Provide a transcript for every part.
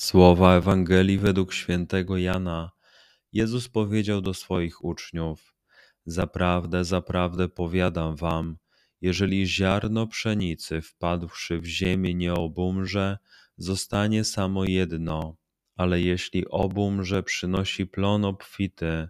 Słowa Ewangelii według świętego Jana. Jezus powiedział do swoich uczniów: Zaprawdę, zaprawdę powiadam wam, jeżeli ziarno pszenicy wpadłszy w ziemię nie obumrze, zostanie samo jedno, ale jeśli obumrze, przynosi plon obfity.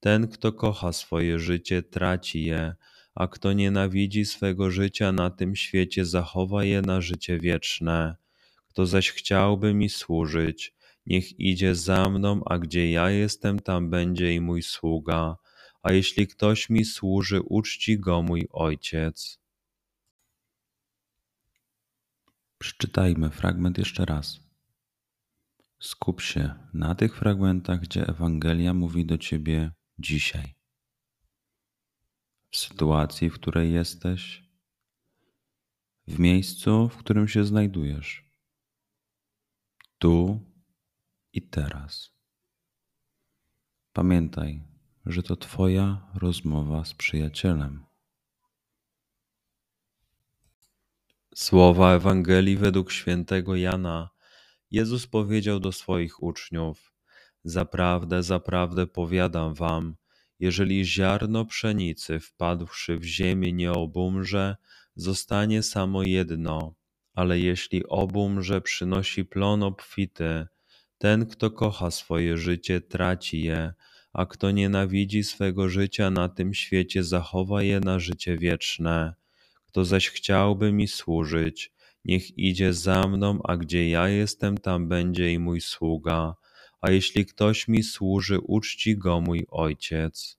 Ten, kto kocha swoje życie, traci je, a kto nienawidzi swego życia na tym świecie, zachowa je na życie wieczne. Kto zaś chciałby mi służyć, niech idzie za mną, a gdzie ja jestem, tam będzie i mój sługa a jeśli ktoś mi służy, uczci go mój ojciec. Przeczytajmy fragment jeszcze raz. Skup się na tych fragmentach, gdzie Ewangelia mówi do ciebie dzisiaj. W sytuacji, w której jesteś, w miejscu, w którym się znajdujesz, tu i teraz. Pamiętaj, że to Twoja rozmowa z przyjacielem. Słowa Ewangelii według świętego Jana. Jezus powiedział do swoich uczniów: Zaprawdę, zaprawdę powiadam wam, jeżeli ziarno pszenicy wpadłszy w ziemię nie obumrze, zostanie samo jedno, ale jeśli obumrze, przynosi plon obfity. Ten, kto kocha swoje życie, traci je, a kto nienawidzi swego życia na tym świecie, zachowa je na życie wieczne. Kto zaś chciałby mi służyć, niech idzie za mną, a gdzie ja jestem, tam będzie i mój sługa. A jeśli ktoś mi służy, uczci go mój ojciec.